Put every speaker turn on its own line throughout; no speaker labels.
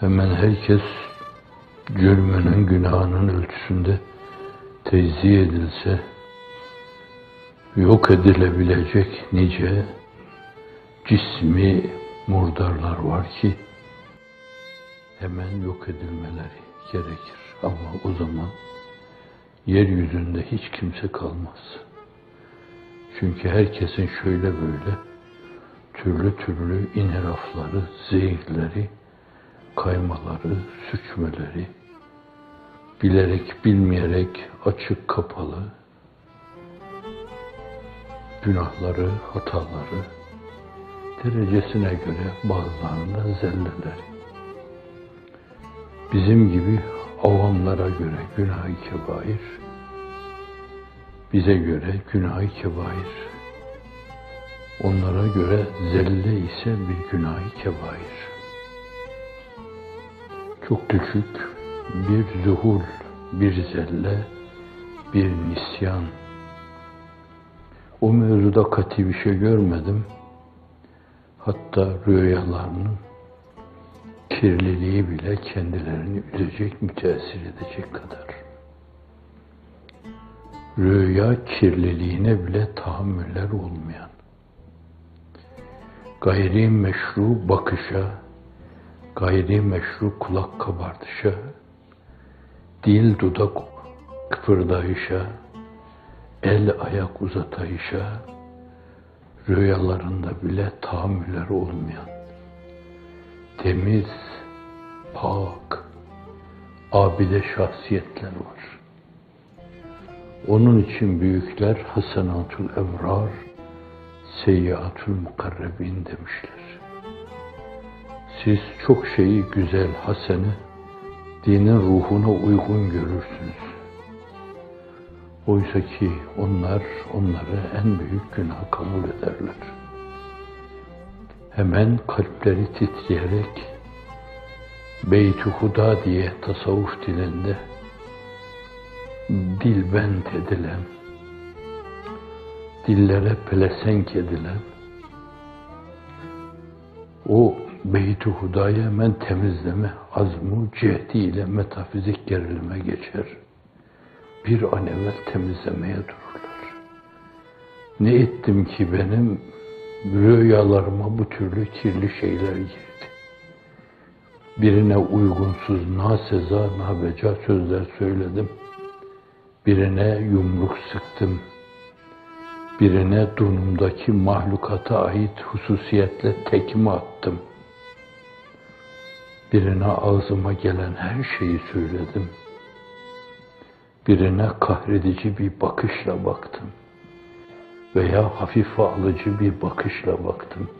hemen herkes cürmünün, günahının ölçüsünde tezziye edilse, yok edilebilecek nice cismi murdarlar var ki hemen yok edilmeleri gerekir. Ama o zaman yeryüzünde hiç kimse kalmaz. Çünkü herkesin şöyle böyle türlü türlü inhirafları, zehirleri, kaymaları, suçmeleri, bilerek bilmeyerek açık kapalı günahları, hataları, derecesine göre bazılarında zelleleri. Bizim gibi avamlara göre günah-ı kebair, bize göre günah-ı kebair, onlara göre zelle ise bir günah-ı kebair. Çok küçük bir zuhul, bir zelle, bir nisyan. O mevzuda kati bir şey görmedim. Hatta rüyalarının kirliliği bile kendilerini üzecek, müteessir edecek kadar. Rüya kirliliğine bile tahammüller olmayan, gayri meşru bakışa, gayri meşru kulak kabardışa, dil dudak kıpırdayışa, el ayak uzatayışa, rüyalarında bile tahammüller olmayan, temiz, pak, abide şahsiyetler var. Onun için büyükler hasenatul evrar, seyyiatul mukarrebin demişler. Siz çok şeyi güzel, hasene, dinin ruhuna uygun görürsünüz. Oysa ki onlar onları en büyük günah kabul ederler. Hemen kalpleri titreyerek Beyt-i Huda diye tasavvuf dilinde dilbent edilen, dillere pelesenk edilen o Beyt-i Huda'yı hemen temizleme azmu cihdiyle metafizik gerilime geçer. Bir an evvel temizlemeye dururlar. Ne ettim ki benim rüyalarıma bu türlü kirli şeyler girdi. Birine uygunsuz, naseza, nabeca sözler söyledim. Birine yumruk sıktım. Birine donumdaki mahlukata ait hususiyetle tekme attım. Birine ağzıma gelen her şeyi söyledim. Birine kahredici bir bakışla baktım. Veya hafife alıcı bir bakışla baktım.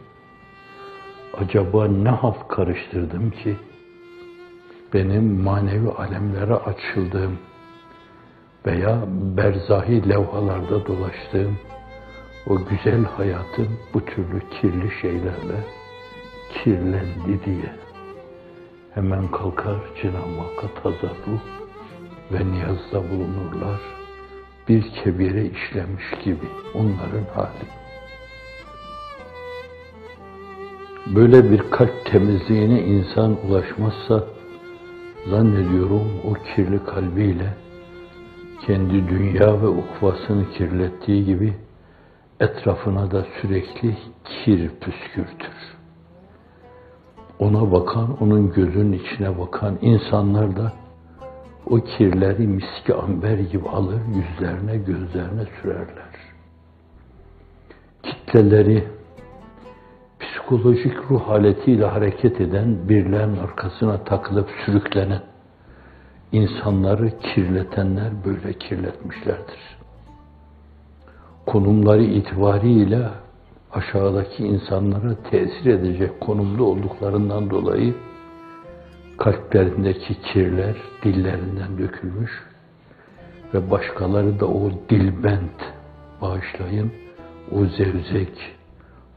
Acaba ne halt karıştırdım ki benim manevi alemlere açıldığım veya berzahi levhalarda dolaştığım o güzel hayatım bu türlü kirli şeylerle kirlendi diye hemen kalkar Cenab-ı Hakk'a ve niyazda bulunurlar. Bir kebire işlemiş gibi onların hali. Böyle bir kalp temizliğine insan ulaşmazsa zannediyorum o kirli kalbiyle kendi dünya ve ukvasını kirlettiği gibi etrafına da sürekli kir püskürtür. Ona bakan, onun gözünün içine bakan insanlar da o kirleri miski amber gibi alır, yüzlerine, gözlerine sürerler. Kitleleri psikolojik ruh haletiyle hareket eden, birlerin arkasına takılıp sürüklenen, insanları kirletenler böyle kirletmişlerdir. Konumları itibariyle aşağıdaki insanlara tesir edecek konumda olduklarından dolayı kalplerindeki kirler dillerinden dökülmüş ve başkaları da o dilbent bağışlayın, o zevzek,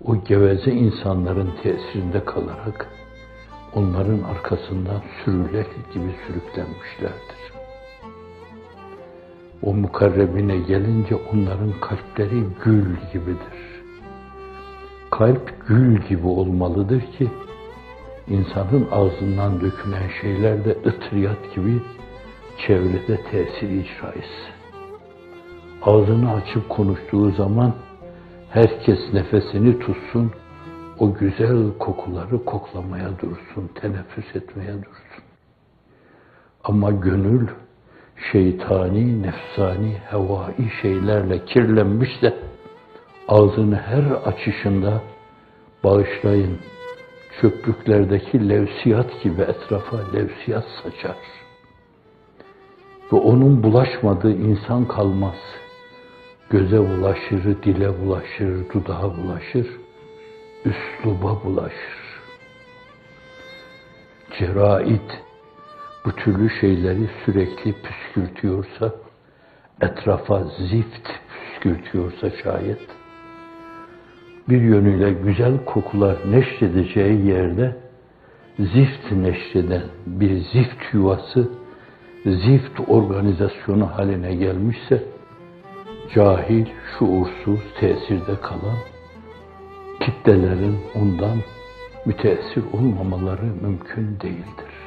o geveze insanların tesirinde kalarak onların arkasından sürüler gibi sürüklenmişlerdir. O mukarrebine gelince onların kalpleri gül gibidir. Kalp gül gibi olmalıdır ki insanın ağzından dökülen şeyler de ıtriyat gibi çevrede tesir icra etsin. Ağzını açıp konuştuğu zaman herkes nefesini tutsun, o güzel kokuları koklamaya dursun, teneffüs etmeye dursun. Ama gönül şeytani, nefsani, hevai şeylerle kirlenmiş de ağzını her açışında bağışlayın çöplüklerdeki levsiyat gibi etrafa levsiyat saçar. Ve onun bulaşmadığı insan kalmaz. Göze bulaşır, dile bulaşır, dudağa bulaşır, üsluba bulaşır. Cerait bu türlü şeyleri sürekli püskürtüyorsa, etrafa zift püskürtüyorsa şayet, bir yönüyle güzel kokular neşredeceği yerde zift neşreden bir zift yuvası, zift organizasyonu haline gelmişse, cahil, şuursuz, tesirde kalan kitlelerin ondan müteessir olmamaları mümkün değildir.